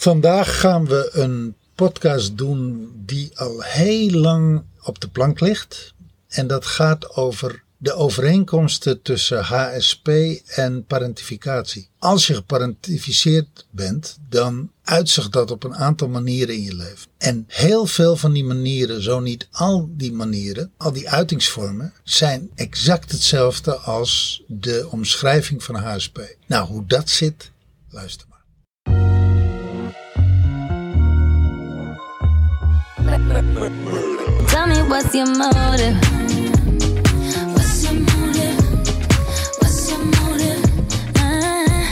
Vandaag gaan we een podcast doen die al heel lang op de plank ligt. En dat gaat over de overeenkomsten tussen HSP en parentificatie. Als je geparentificeerd bent, dan uitzicht dat op een aantal manieren in je leven. En heel veel van die manieren, zo niet al die manieren, al die uitingsvormen, zijn exact hetzelfde als de omschrijving van HSP. Nou, hoe dat zit, luister Tell me what's your motive? What's your motive? What's your motive? Ah,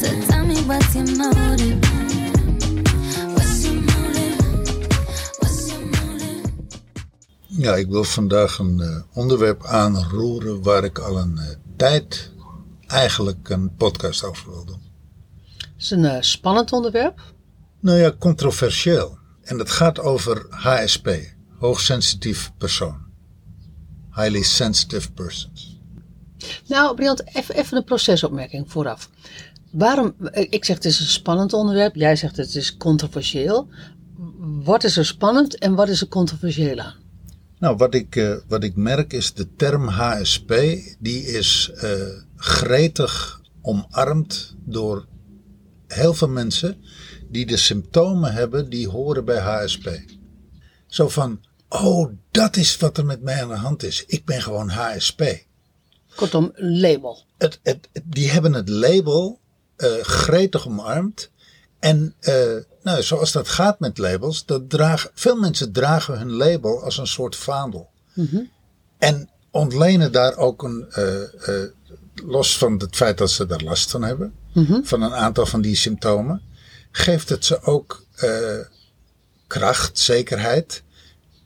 so tell me what's your motive? What's your motive? What's your motive? Ja, ik wil vandaag een eh, onderwerp aanroeren waar ik al een eh, tijd eigenlijk een podcast over wil doen. Het is een eh, spannend onderwerp. Nou ja, controversieel. En het gaat over HSP, hoogsensitief persoon. Highly sensitive persons. Nou, Briant, even, even een procesopmerking vooraf. Waarom, ik zeg het is een spannend onderwerp, jij zegt het is controversieel. Wat is er spannend en wat is er controversieel aan? Nou, wat ik, eh, wat ik merk is de term HSP, die is eh, gretig omarmd door heel veel mensen die de symptomen hebben die horen bij HSP. Zo van, oh, dat is wat er met mij aan de hand is. Ik ben gewoon HSP. Kortom, een label. Het, het, die hebben het label eh, gretig omarmd. En eh, nou, zoals dat gaat met labels, dat dragen, veel mensen dragen hun label als een soort vaandel. En ontlenen daar ook een, eh, los van het feit dat ze daar last van hebben, van een aantal van die symptomen, geeft het ze ook eh, kracht, zekerheid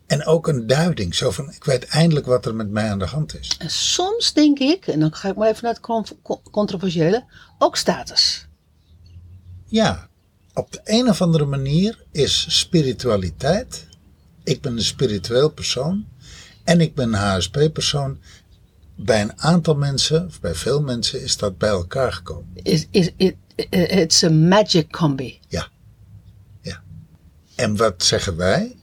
en ook een duiding. Zo van, ik weet eindelijk wat er met mij aan de hand is. En soms denk ik, en dan ga ik maar even naar het con- con- controversiële, ook status. Ja, op de een of andere manier is spiritualiteit. Ik ben een spiritueel persoon en ik ben een HSP-persoon. Bij een aantal mensen, of bij veel mensen, is dat bij elkaar gekomen. Is, is, it, it's a magic combi. Ja. ja. En wat zeggen wij?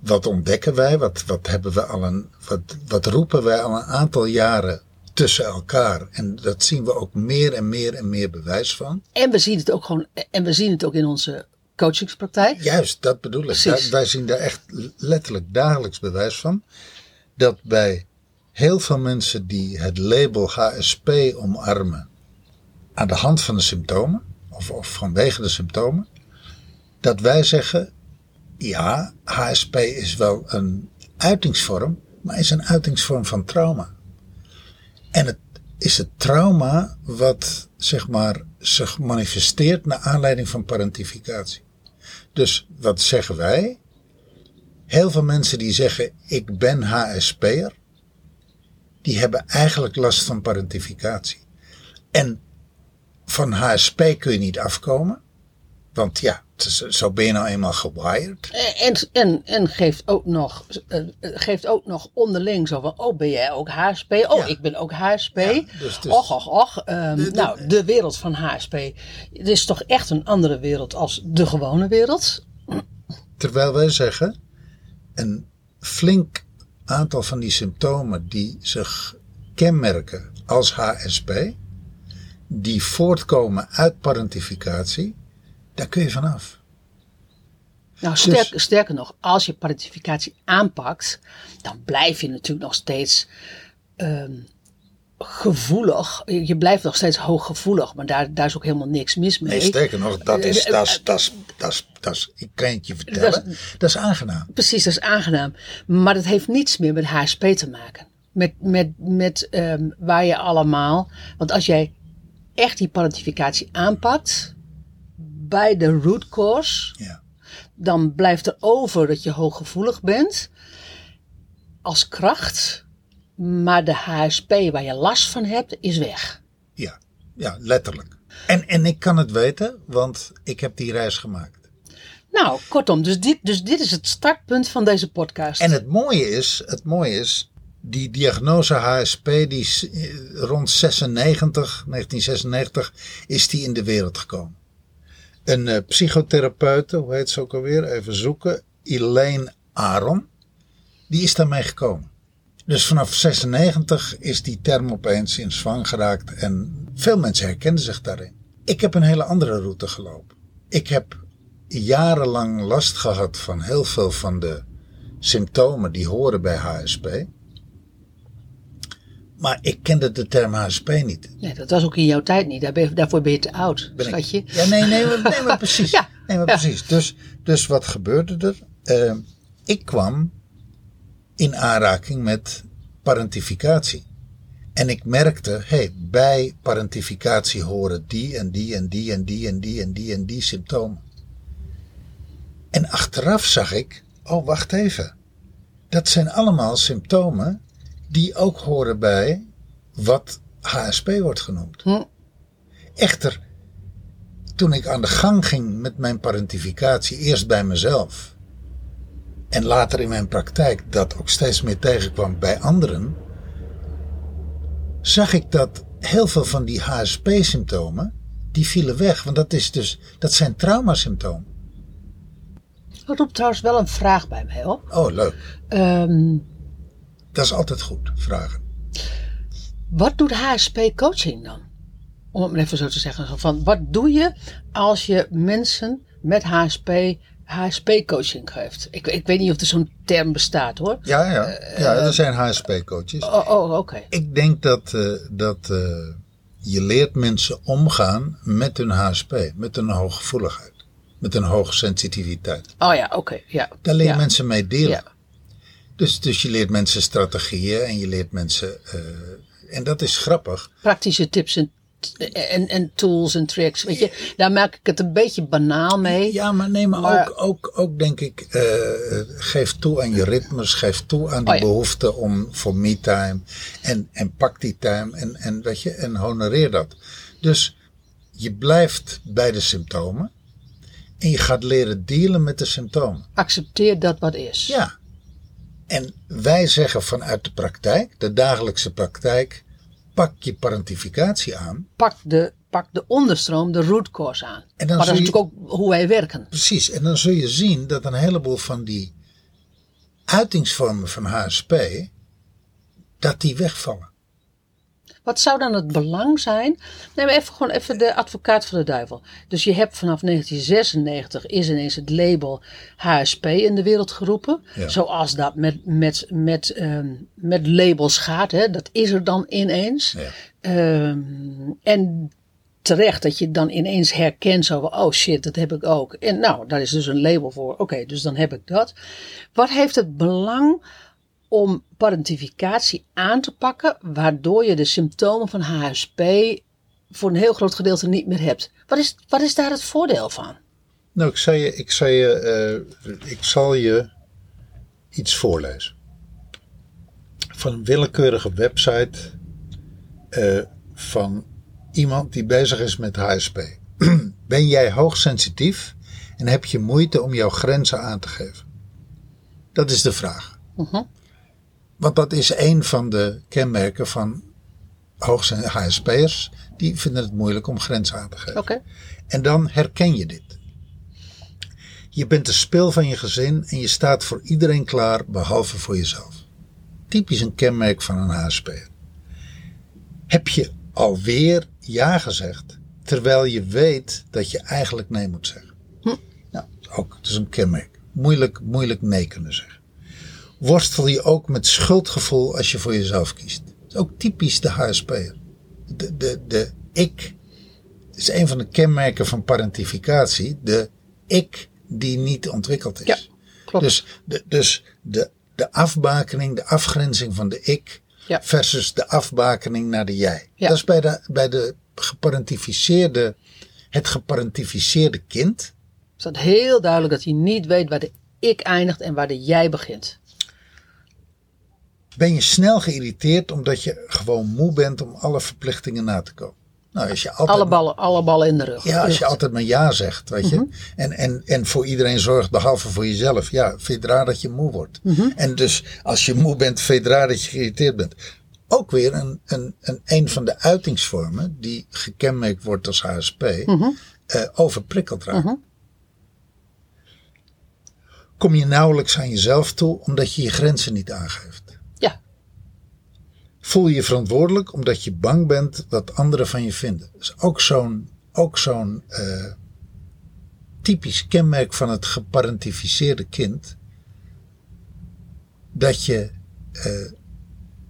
Wat ontdekken wij? Wat, wat, hebben we al een, wat, wat roepen wij al een aantal jaren tussen elkaar? En dat zien we ook meer en meer en meer bewijs van. En we zien het ook gewoon, en we zien het ook in onze coachingspraktijk. Juist, dat bedoel ik. Daar- wij zien daar echt letterlijk dagelijks bewijs van. Dat bij heel veel mensen die het label HSP omarmen. Aan de hand van de symptomen, of, of vanwege de symptomen. dat wij zeggen: ja, HSP is wel een uitingsvorm, maar is een uitingsvorm van trauma. En het is het trauma wat zeg maar zich manifesteert naar aanleiding van parentificatie. Dus wat zeggen wij? Heel veel mensen die zeggen ik ben HSP'er, die hebben eigenlijk last van parentificatie. En van HSP kun je niet afkomen, want ja, zo ben je nou eenmaal gewired. En, en, en geeft, ook nog, eh, eh, geeft ook nog onderling zo van, oh ben jij ook HSP? Oh, Ja. ik ben ook HSP. Ja, dus- dus- och, och, och. De- de- nou, de wereld van HSP. Het is toch echt een andere wereld als de gewone wereld? Terwijl wij zeggen, een flink aantal van die symptomen die zich kenmerken als HSP, die voortkomen uit parentificatie, daar kun je vanaf. Nou, Dus- sterker, nog, als je parentificatie aanpakt, dan blijf je natuurlijk nog steeds ehm, gevoelig. Je blijft nog steeds hooggevoelig, maar daar, daar is ook helemaal niks mis mee. Nee, sterker nog, dat is, dat is, dat is, dat is, dat is, ik kan het je vertellen, dat is aangenaam. Precies, dat is aangenaam. Maar dat heeft niets meer met HSP te maken. Met, met, met ehm, waar je allemaal. Want als jij echt die parentificatie aanpakt. bij de root cause. Ja. dan blijft er over dat je hooggevoelig bent. als kracht. Maar de HSP waar je last van hebt, is weg. Ja, ja, letterlijk. En, en ik kan het weten, want ik heb die reis gemaakt. Nou, kortom, dus dit, dus dit is het startpunt van deze podcast. En het mooie is, het mooie is, die diagnose HSP, die eh, rond 96, 1996, is die in de wereld gekomen. een eh, psychotherapeute, hoe heet ze ook alweer? Even zoeken. Elaine Aron. Die is daarmee gekomen. Dus vanaf 96 is die term opeens in zwang geraakt en veel mensen herkenden zich daarin. Ik heb een hele andere route gelopen. Ik heb jarenlang last gehad van heel veel van de symptomen die horen bij HSP. Maar ik kende de term HSP niet. Nee, dat was ook in jouw tijd niet. Daar ben je- daarvoor ben je te oud, Ben ik- schatje. Ja, nee, nee, maar, nee, maar precies. Ja, nee, maar ja. precies. Dus, dus wat gebeurde er? Eh, ik kwam in aanraking met parentificatie. En ik merkte, hey, bij parentificatie horen die en die en die en die en die en die en die symptomen. En achteraf zag ik, oh wacht even. Dat zijn allemaal symptomen die ook horen bij wat HSP wordt genoemd. Hm. Echter, toen ik aan de gang ging met mijn parentificatie, eerst bij mezelf en later in mijn praktijk dat ook steeds meer tegenkwam bij anderen, zag ik dat heel veel van die HSP-symptomen, die vielen weg. Want dat, is dus, dat zijn traumasymptomen. Dat roept trouwens wel een vraag bij mij op. Oh, leuk. Ehm, Dat is altijd goed, vragen. wat doet HSP coaching dan? Om het maar even zo te zeggen. Zo Van, wat doe je als je mensen met HSP HSP coaching geeft? Ik, ik weet niet of er zo'n term bestaat hoor. Ja, ja. ja er zijn HSP-coaches. Oh, oh oké. Ik denk dat, eh, dat eh, je leert mensen omgaan met hun HSP, met hun hooggevoeligheid, met hun hoge sensitiviteit. Oh ja, oké. ja. Daar leer je ja. mensen mee delen. Ja. Dus, dus je leert mensen strategieën en je leert mensen. eh, en dat is grappig. Praktische tips en, en, en tools en tricks. Weet je, daar maak ik het een beetje banaal mee. Ja, maar nee, maar, Maar- ook, ook, ook denk ik, eh, geef toe aan je ritmes, geef toe aan die Oh ja. behoefte om voor me-time en, en pak die time en, en, weet je, en honoreer dat. Dus je blijft bij de symptomen en je gaat leren dealen met de symptomen. Accepteer dat wat is. Ja. En wij zeggen vanuit de praktijk, de dagelijkse praktijk, pak je parentificatie aan. Pak, de, pak de onderstroom, de root cause aan. En dan maar dat is je- natuurlijk ook hoe wij werken. Precies, en dan zul je zien dat een heleboel van die uitingsvormen van HSP, dat die wegvallen. Wat zou dan het belang zijn? Neem even gewoon even de advocaat van de duivel. Dus je hebt vanaf 1996 is ineens het label HSP in de wereld geroepen. Ja. Zoals dat met, met, met, ehm, met labels gaat. Hè? Dat is er dan ineens. Ja. Ehm, en terecht dat je dan ineens herkent zo van, oh shit, dat heb ik ook. En nou, daar is dus een label voor. Oké, dus dan heb ik dat. Wat heeft het belang om parentificatie aan te pakken, waardoor je de symptomen van HSP voor een heel groot gedeelte niet meer hebt? Wat is, wat is daar het voordeel van? Nou, ik, zal je, ik, zal je, eh, ik zal je iets voorlezen. Van een willekeurige website eh, van iemand die bezig is met HSP. ben jij hoogsensitief en heb je moeite om jouw grenzen aan te geven? Dat is de vraag. Mhm. Want dat is een van de kenmerken van hoogsen HSP'ers. Die vinden het moeilijk om grenzen aan te geven. En dan herken je dit. Je bent de spil van je gezin en je staat voor iedereen klaar behalve voor jezelf. Typisch een kenmerk van een HSP'er. Heb je alweer ja gezegd, terwijl je weet dat je eigenlijk nee moet zeggen? Nou, ook, het is een kenmerk. Moeilijk, moeilijk nee kunnen zeggen. Worstel je ook met schuldgevoel als je voor jezelf kiest? Dat is ook typisch de HSP'er. De, de, de ik is een van de kenmerken van parentificatie. De ik die niet ontwikkeld is. Ja, klopt. Dus, de, dus de, de afbakening, de afgrenzing van de ik Ja. versus de afbakening naar de jij. Ja. Dat is bij de, bij de geparentificeerde, het geparentificeerde kind. is dat heel duidelijk dat hij niet weet waar de ik eindigt en waar de jij begint. Ben je snel geïrriteerd omdat je gewoon moe bent om alle verplichtingen na te komen. Nou, als je altijd, Alle ballen, alle ballen in de rug. Ja, als je altijd maar ja zegt, weet je. en, en, en voor iedereen zorgt, behalve voor jezelf. Ja, vind je raar dat je moe wordt. En dus als je moe bent, vind je raar dat je geïrriteerd bent. Ook weer een, een, een, een van de uitingsvormen die gekenmerkt wordt als HSP. eh, overprikkeld raakt. Kom je nauwelijks aan jezelf toe omdat je je grenzen niet aangeeft. Voel je je verantwoordelijk omdat je bang bent wat anderen van je vinden. Dat is ook zo'n ook zo'n eh, typisch kenmerk van het geparentificeerde kind. Dat je eh,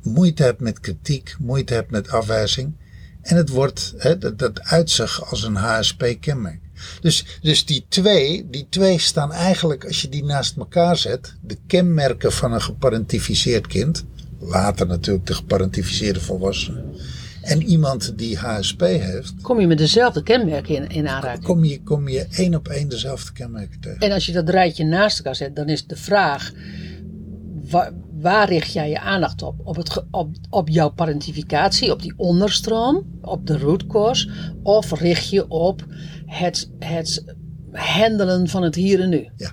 moeite hebt met kritiek, moeite hebt met afwijzing. En het wordt, hè, dat, dat uit zich als een HSP-kenmerk. Dus, dus die, twee, die twee staan eigenlijk, als je die naast elkaar zet, de kenmerken van een geparentificeerd kind, later natuurlijk de geparentificeerde volwassene, en iemand die HSP heeft, kom je met dezelfde kenmerken in, in aanraking. kom je, kom je één op één dezelfde kenmerken tegen. En als je dat rijtje naast elkaar zet, dan is de vraag: waar, waar richt jij je aandacht op? Op, het, op, op jouw parentificatie, op die onderstroom, op de root cause, of richt je op het, het handelen van het hier en nu? Ja.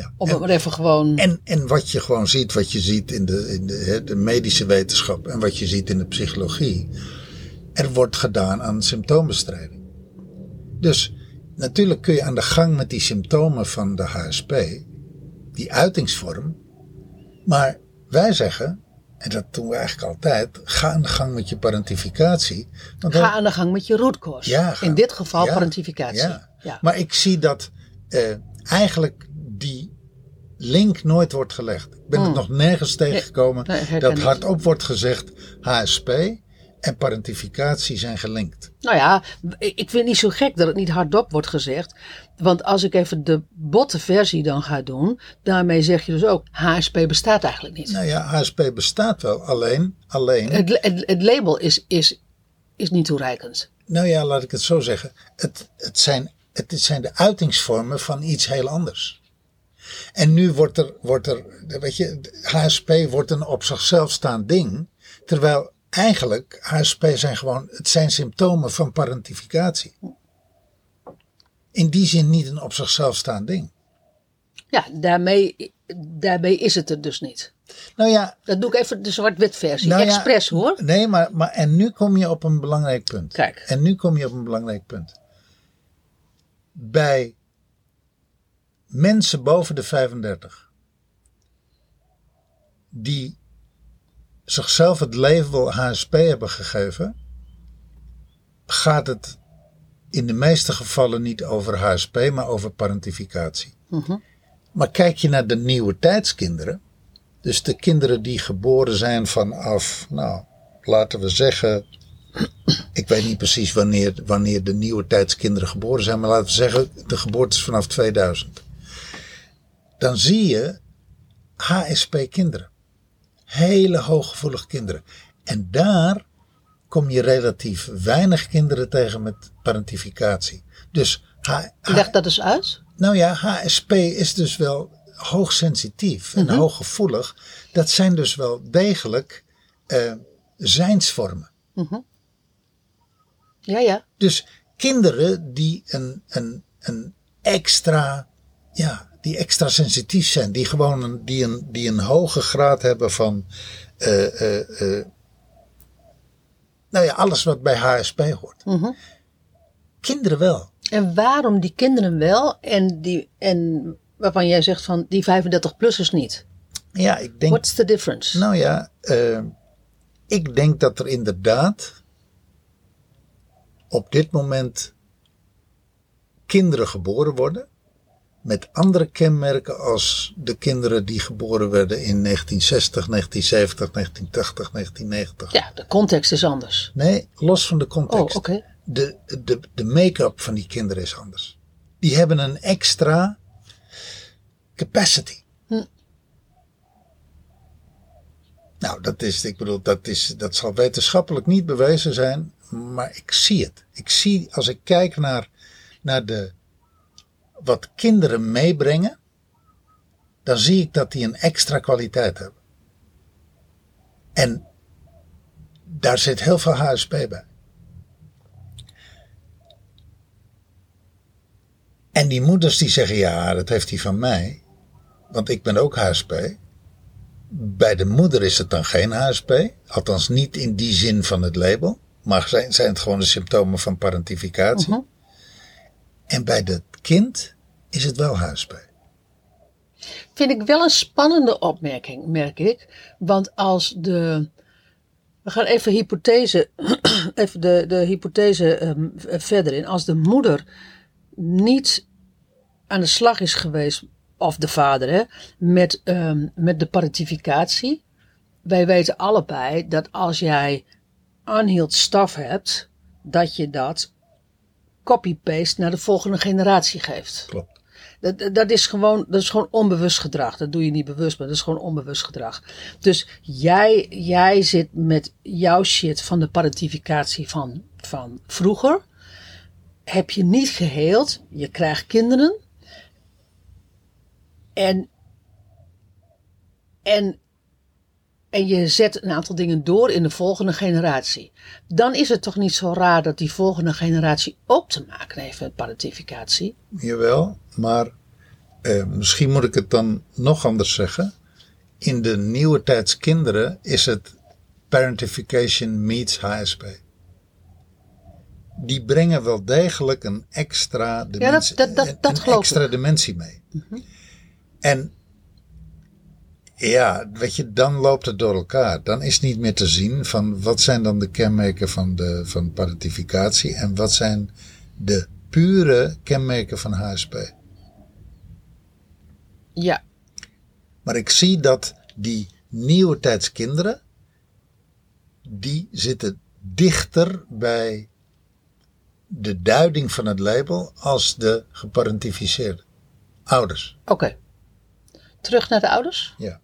Ja. Om En- het maar even gewoon. En, en wat je gewoon ziet, wat je ziet in, de, in de, de medische wetenschap en wat je ziet in de psychologie. Er wordt gedaan aan symptoombestrijding. Dus natuurlijk kun je aan de gang met die symptomen van de HSP, die uitingsvorm. Maar wij zeggen, en dat doen we eigenlijk altijd, ga aan de gang met je parentificatie. Want dan- Ga aan de gang met je root cause. Ja, ga- in dit geval ja, parentificatie. Ja. Ja. Maar ik zie dat eh, eigenlijk die link nooit wordt gelegd. Ik ben er nog nergens tegengekomen nee, dat hardop wordt gezegd HSP en parentificatie zijn gelinkt. Nou ja, ik ik vind het niet zo gek dat het niet hardop wordt gezegd. Want als ik even de botte versie dan ga doen, daarmee zeg je dus ook, HSP bestaat eigenlijk niet. Nou ja, HSP bestaat wel, alleen, alleen, Het, het, het label is, is, is niet toereikend. nou ja, laat ik het zo zeggen. Het, het, zijn, het zijn de uitingsvormen van iets heel anders. En nu wordt er, wordt er, weet je, HSP wordt een op zichzelf staand ding. Terwijl eigenlijk HSP zijn gewoon, het zijn symptomen van parentificatie. In die zin niet een op zichzelf staand ding. Ja, daarmee, daarmee is het er dus niet. Nou ja, Dat doe ik even de zwart-wit versie. Nou ja, Expres hoor. nee, maar, maar en nu kom je op een belangrijk punt. Kijk. En nu kom je op een belangrijk punt. Bij mensen boven de 35 die zichzelf het label HSP hebben gegeven, gaat het in de meeste gevallen niet over HSP, maar over parentificatie. Maar kijk je naar de nieuwe tijdskinderen, dus de kinderen die geboren zijn vanaf, nou, laten we zeggen, ik weet niet precies wanneer, wanneer de nieuwe tijdskinderen geboren zijn, maar laten we zeggen, de geboorte is vanaf 2000. Dan zie je HSP-kinderen. Hele hooggevoelige kinderen. En daar kom je relatief weinig kinderen tegen met parentificatie. Dus Leg dat eens uit. nou ja, HSP is dus wel hoogsensitief en hooggevoelig. Dat zijn dus wel degelijk eh, zijnsvormen. Ja, ja. Dus kinderen die een, een, een extra, ja, die extra sensitief zijn, die gewoon een, die een, die een hoge graad hebben van, eh, eh, eh, nou ja, alles wat bij HSP hoort. Kinderen wel. En waarom die kinderen wel en, die, en waarvan jij zegt van die 35-plussers niet? Ja, ik denk. What's the difference? Nou ja, ik denk dat er inderdaad op dit moment kinderen geboren worden met andere kenmerken als de kinderen die geboren werden in 1960, 1970, 1980, 1990. Ja, de context is anders. Nee, los van de context. Oh, oké. De, de, de make-up van die kinderen is anders. Die hebben een extra capacity. Nou, dat is, ik bedoel, dat, is, dat zal wetenschappelijk niet bewezen zijn, maar ik zie het. Ik zie, als ik kijk naar, naar de, wat kinderen meebrengen, dan zie ik dat die een extra kwaliteit hebben. En daar zit heel veel HSP bij. En die moeders die zeggen, ja, dat heeft hij van mij, want ik ben ook HSP. Bij de moeder is het dan geen HSP, althans niet in die zin van het label, maar zijn, zijn het gewoon de symptomen van parentificatie. En bij het kind is het wel HSP. Vind ik wel een spannende opmerking, merk ik. Want als de. We gaan even, hypothese, even de, de hypothese ehm, verder in. Als de moeder niet aan de slag is geweest, of de vader, hè, met, ehm, met de parentificatie. Wij weten allebei dat als jij unhealed staf hebt, dat je dat copy-paste naar de volgende generatie geeft. Klopt. Dat, dat, is gewoon, dat is gewoon onbewust gedrag. Dat doe je niet bewust, maar dat is gewoon onbewust gedrag. Dus jij, jij zit met jouw shit van de parentificatie van, van vroeger. Heb je niet geheeld. Je krijgt kinderen. En, en, en je zet een aantal dingen door in de volgende generatie. Dan is het toch niet zo raar dat die volgende generatie ook te maken heeft met parentificatie. Jawel, maar eh, misschien moet ik het dan nog anders zeggen. In de nieuwe tijds kinderen is het parentification meets HSP. Die brengen wel degelijk een extra dimensie, dat- dat- dat een extra ik. dimensie mee. En ja, weet je, dan loopt het door elkaar. Dan is niet meer te zien van wat zijn dan de kenmerken van, de, van parentificatie en wat zijn de pure kenmerken van HSP. Ja, Maar ik zie dat die nieuwe tijds kinderen, die zitten dichter bij de duiding van het label als de geparentificeerde ouders. oké. Terug naar de ouders. Ja.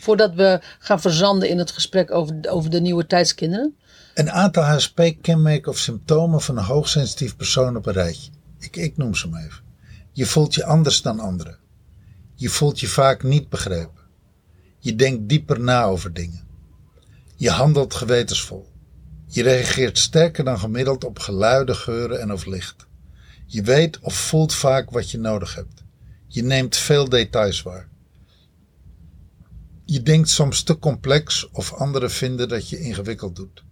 Voordat we gaan verzanden in het gesprek over, over de nieuwe tijdskinderen. Een aantal HSP-kenmerken of symptomen van een hoogsensitief persoon op een rijtje. Ik, ik noem ze maar even. Je voelt je anders dan anderen. Je voelt je vaak niet begrepen. Je denkt dieper na over dingen. Je handelt gewetensvol. Je reageert sterker dan gemiddeld op geluiden, geuren en of licht. Je weet of voelt vaak wat je nodig hebt. Je neemt veel details waar. Je denkt soms te complex of anderen vinden dat je ingewikkeld doet.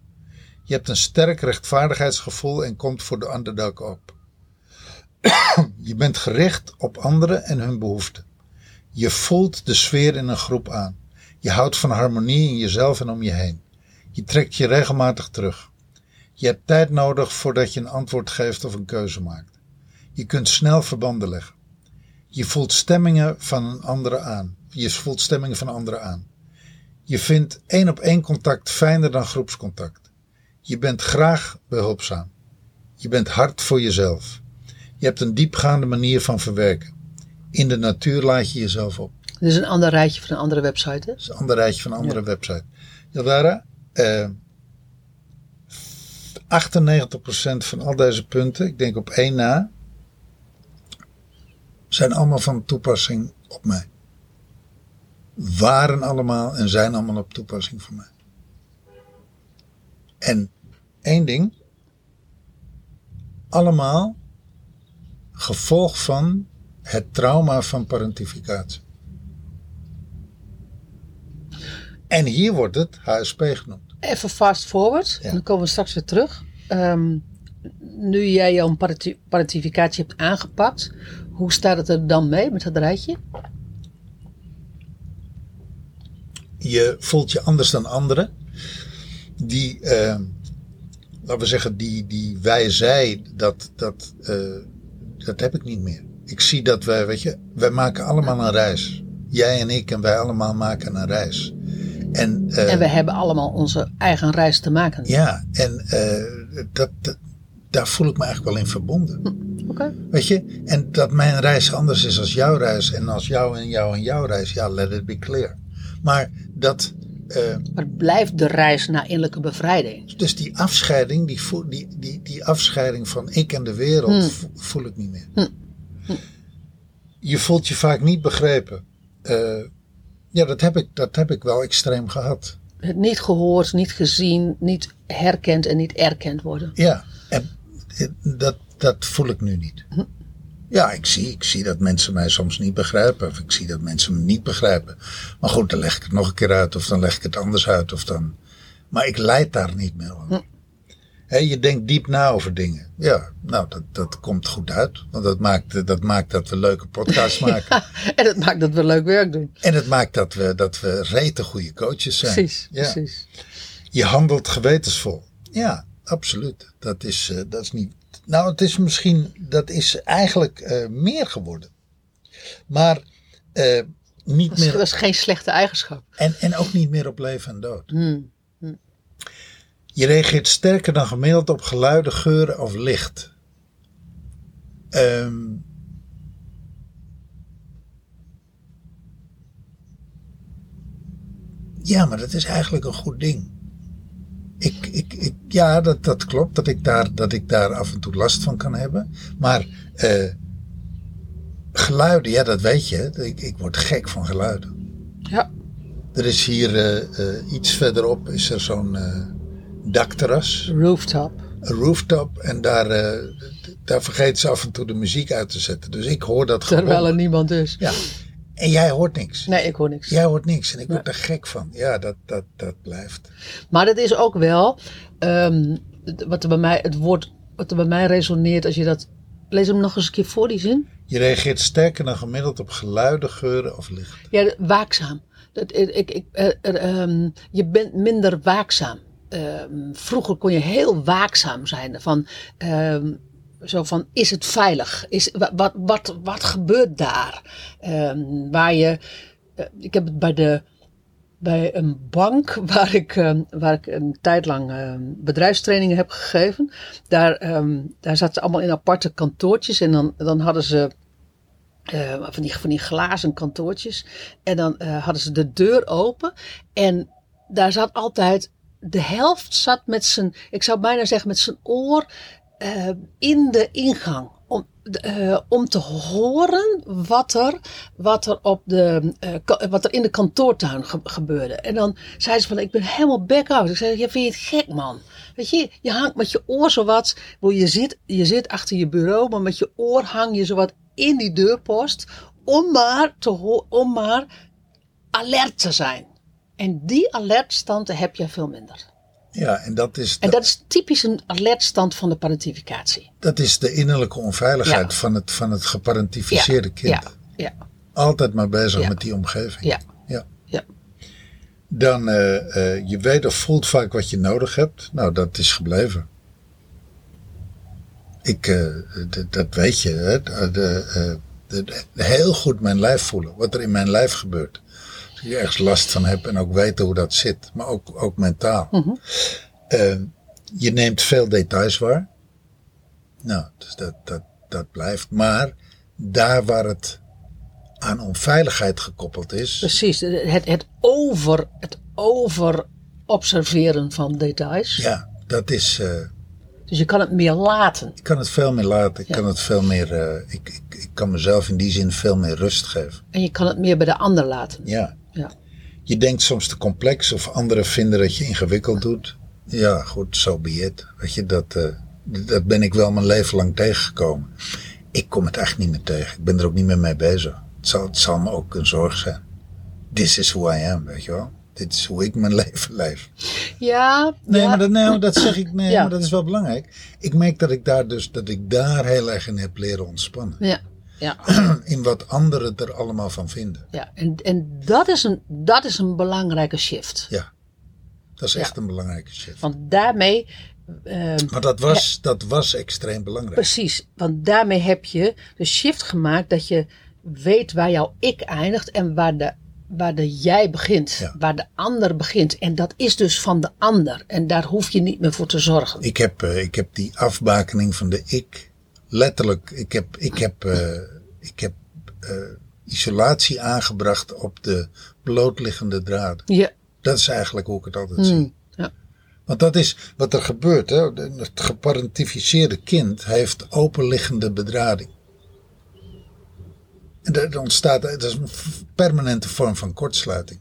Je hebt een sterk rechtvaardigheidsgevoel en komt voor de underdog op. je bent gericht op anderen en hun behoeften. Je voelt de sfeer in een groep aan. Je houdt van harmonie in jezelf en om je heen. Je trekt je regelmatig terug. Je hebt tijd nodig voordat je een antwoord geeft of een keuze maakt. Je kunt snel verbanden leggen. Je voelt stemmingen van een andere aan. Je voelt stemmingen van anderen aan. Je vindt één op één contact fijner dan groepscontact. Je bent graag behulpzaam. Je bent hard voor jezelf. Je hebt een diepgaande manier van verwerken. In de natuur laat je jezelf op. Dit is een ander rijtje van een andere website. Hè? Dat is een ander rijtje van een andere website. Jaldara, eh, 98% van al deze punten, ik denk op één na, zijn allemaal van toepassing op mij. Waren allemaal en zijn allemaal op toepassing voor mij. En één ding, allemaal gevolg van het trauma van parentificatie. En hier wordt het HSP genoemd. Even fast forward. Ja. Dan komen we straks weer terug. Ehm, nu jij jouw parenti- parentificatie hebt aangepakt. Hoe staat het er dan mee met dat rijtje? Je voelt je anders dan anderen. Die, eh, laten we zeggen, die, die wij, zij, dat, dat, eh, dat heb ik niet meer. Ik zie dat wij, weet je, wij maken allemaal een reis. Jij en ik en wij allemaal maken een reis. En, eh, En we hebben allemaal onze eigen reis te maken. ja, en dat, dat, daar voel ik me eigenlijk wel in verbonden. Oké. Weet je, en dat mijn reis anders is als jouw reis en als jou en jou en jouw reis, ja, let it be clear. Maar dat, eh, Maar het blijft de reis naar innerlijke bevrijding. dus die afscheiding, die, die, die, die afscheiding van ik en de wereld, Hmm. vo- voel ik niet meer. Je voelt je vaak niet begrepen. Eh, ja, dat heb, ik, dat heb ik wel extreem gehad. Het niet gehoord, niet gezien, niet herkend en niet erkend worden. Ja, en eh, dat, dat voel ik nu niet. Ja, ik zie, ik zie dat mensen mij soms niet begrijpen. Of ik zie dat mensen me niet begrijpen. Maar goed, dan leg ik het nog een keer uit. Of dan leg ik het anders uit. Of dan... Maar ik leid daar niet meer om. Hè, je denkt diep na over dingen. Ja, nou, dat, dat komt goed uit. Want dat maakt, dat maakt dat we leuke podcasts maken. En het maakt dat we leuk werk doen. En het maakt dat we, dat we rete goede coaches zijn. Precies, Ja. precies. Je handelt gewetensvol. Ja, absoluut. Dat is, eh, dat is niet. Nou, het is misschien. Dat is eigenlijk eh, meer geworden. Maar eh, niet Dat is, meer. dat is geen slechte eigenschap. En, en ook niet meer op leven en dood. Hmm. Je reageert sterker dan gemiddeld op geluiden, geuren of licht. Ehm, ja, maar dat is eigenlijk een goed ding. Ik, ik, ik, ja, dat, dat klopt dat ik, daar, dat ik daar af en toe last van kan hebben. Maar eh, geluiden, ja, dat weet je. Ik, ik word gek van geluiden. Ja. Er is hier eh, eh, iets verderop is er zo'n dakterras, Rooftop. een rooftop. En daar, daar vergeten ze af en toe de muziek uit te zetten. Dus ik hoor dat Terwijl gewoon. er niemand is. Ja. En jij hoort niks. Nee, ik hoor niks. Jij hoort niks. En ik word er gek van. Ja, dat, dat, dat blijft. Maar dat is ook wel ehm, wat er bij mij, het woord wat er bij mij resoneert als je dat. Lees hem nog eens een keer voor die zin. Je reageert sterker dan gemiddeld op geluiden, geuren of licht. Ja, waakzaam. Dat, ik, ik, ik, eh, er, ehm, je bent minder waakzaam. Ehm, vroeger kon je heel waakzaam zijn. Van, zo van, is het veilig? Is, wa- wat, wat, wat gebeurt daar? Ehm, waar je, eh, ik heb het bij, de, bij een bank waar ik, ehm, waar ik een tijd lang ehm, bedrijfstrainingen heb gegeven. Daar, daar zaten ze allemaal in aparte kantoortjes. En dan, dan hadden ze eh, van, die, van die glazen kantoortjes. En dan eh, hadden ze de deur open. En daar zat altijd. De helft zat met zijn. Ik zou bijna zeggen met zijn oor. Eh, in de ingang. Om, eh, om te horen wat er, wat er, op de, eh, wat er in de kantoortuin ge- gebeurde. En dan zei ze van, ik ben helemaal back-out. Ik zei, ja, vind je het gek, man? Weet je, je hangt met je oor zowat. Je zit, je zit achter je bureau, maar met je oor hang je zowat in die deurpost. Om maar, te om maar alert te zijn. En die alertstand heb je veel minder. Ja, en dat is, En dat, is typisch een alertstand van de parentificatie. dat is de innerlijke onveiligheid Ja. van, het, van het geparentificeerde kind. Ja, ja, Altijd maar bezig met die omgeving. ja, Ja. ja. Dan, eh, eh, je weet of voelt vaak wat je nodig hebt. Nou, dat is gebleven. Ik, eh, dat weet je. Hè? De- de- heel goed mijn lijf voelen. Wat er in mijn lijf gebeurt. Ik ergens last van heb en ook weten hoe dat zit. Maar ook, ook mentaal. Eh, je neemt veel details waar. Nou, dus dat, dat, dat blijft. Maar daar waar het aan onveiligheid gekoppeld is. Precies. Het, het, over, het over observeren van details. Ja, dat is. eh, Dus je kan het meer laten. ik kan het veel meer laten. Ik Ja. kan het veel meer. eh, ik, ik, ik kan mezelf in die zin veel meer rust geven. En je kan het meer bij de ander laten. Ja. Je denkt soms te complex of anderen vinden dat je ingewikkeld doet. Ja, goed, zo so be it. Weet je, dat, eh, dat ben ik wel mijn leven lang tegengekomen. Ik kom het eigenlijk niet meer tegen. Ik ben er ook niet meer mee bezig. Het zal, het zal me ook een zorg zijn. This is who I am, weet je wel. Dit is hoe ik mijn leven leef. Ja, Nee, ja. maar dat, nee, maar dat zeg ik. Nee, Ja. maar dat is wel belangrijk. Ik merk dat ik daar dus dat ik daar heel erg in heb leren ontspannen. Ja, ja, In wat anderen er allemaal van vinden. ja. En, en dat, is een, dat is een belangrijke shift. Ja, dat is Ja. echt een belangrijke shift. Want daarmee, ehm, Maar dat was, dat was extreem belangrijk. precies, want daarmee heb je de shift gemaakt dat je weet waar jouw ik eindigt en waar de, waar de jij begint. Ja. Waar de ander begint. En dat is dus van de ander. En daar hoef je niet meer voor te zorgen. Ik heb, eh, ik heb die afbakening van de ik. Letterlijk, ik heb, ik heb, eh, ik heb eh, isolatie aangebracht op de blootliggende draden. Ja. Dat is eigenlijk hoe ik het altijd zie. Hmm. ja. Want dat is wat er gebeurt. Hè? Het geparentificeerde kind heeft openliggende bedrading. En er ontstaat dat is een permanente vorm van kortsluiting.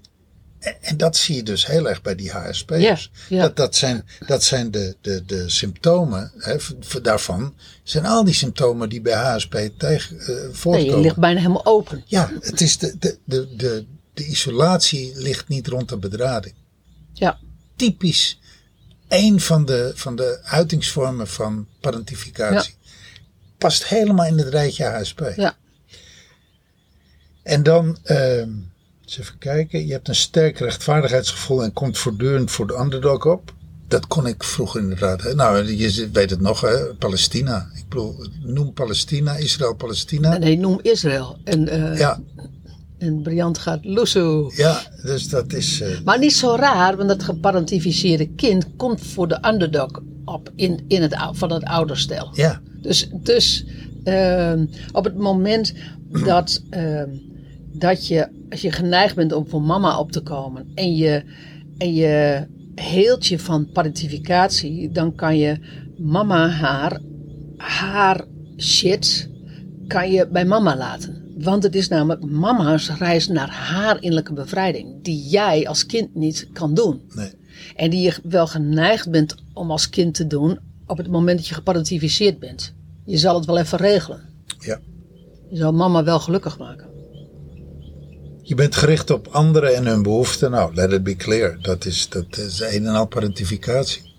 En, dat zie je dus heel erg bij die HSP'ers. Ja, ja. Dat, dat zijn, dat zijn de, de, de symptomen hè, daarvan. Zijn al die symptomen die bij HSP tegen, eh, Nee, voortkomen. je ligt bijna helemaal open. Ja, het is de, de, de, de, de isolatie ligt niet rond de bedrading Ja. typisch één van de, van de uitingsvormen van parentificatie. Past helemaal in het rijtje HSP. Ja. En dan, ehm, eens even kijken. Je hebt een sterk rechtvaardigheidsgevoel en komt voortdurend voor de underdog op. Dat kon ik vroeger inderdaad. Nou, je weet het nog, hè? Palestina. Ik bedoel, noem Palestina, Israël, Palestina. Nee, noem Israël. En, eh Ja, en Briant gaat loesoe. ja, dus dat is. eh, Maar niet zo raar, want dat geparentificeerde kind komt voor de underdog op in, in het, van het ouderstel. ja, Dus, dus ehm, op het moment dat, ehm, dat je, als je geneigd bent om voor mama op te komen en je, en je heelt je van parentificatie, dan kan je mama haar, haar shit, kan je bij mama laten. Want het is namelijk mama's reis naar haar innerlijke bevrijding, die jij als kind niet kan doen. nee. En die je wel geneigd bent om als kind te doen op het moment dat je geparentificeerd bent. Je zal het wel even regelen. Ja. Je zal mama wel gelukkig maken. Je bent gericht op anderen en hun behoeften. Nou, let it be clear. Dat is, dat is een en al parentificatie.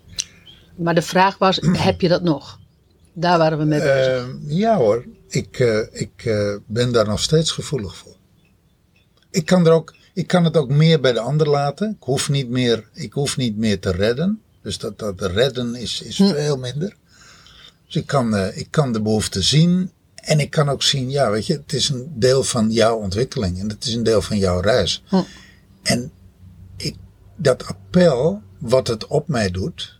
Maar de vraag was, heb je dat nog? Daar waren we mee bezig. Ehm, ja hoor, ik, eh, ik eh, ben daar nog steeds gevoelig voor. Ik kan, er ook, ik kan het ook meer bij de ander laten. Ik hoef niet meer, ik hoef niet meer te redden. Dus dat, dat redden is, is veel minder. Dus ik kan, eh, ik kan de behoefte zien. En ik kan ook zien, ja, weet je, het is een deel van jouw ontwikkeling. En het is een deel van jouw reis. Hm. En ik, dat appel, wat het op mij doet,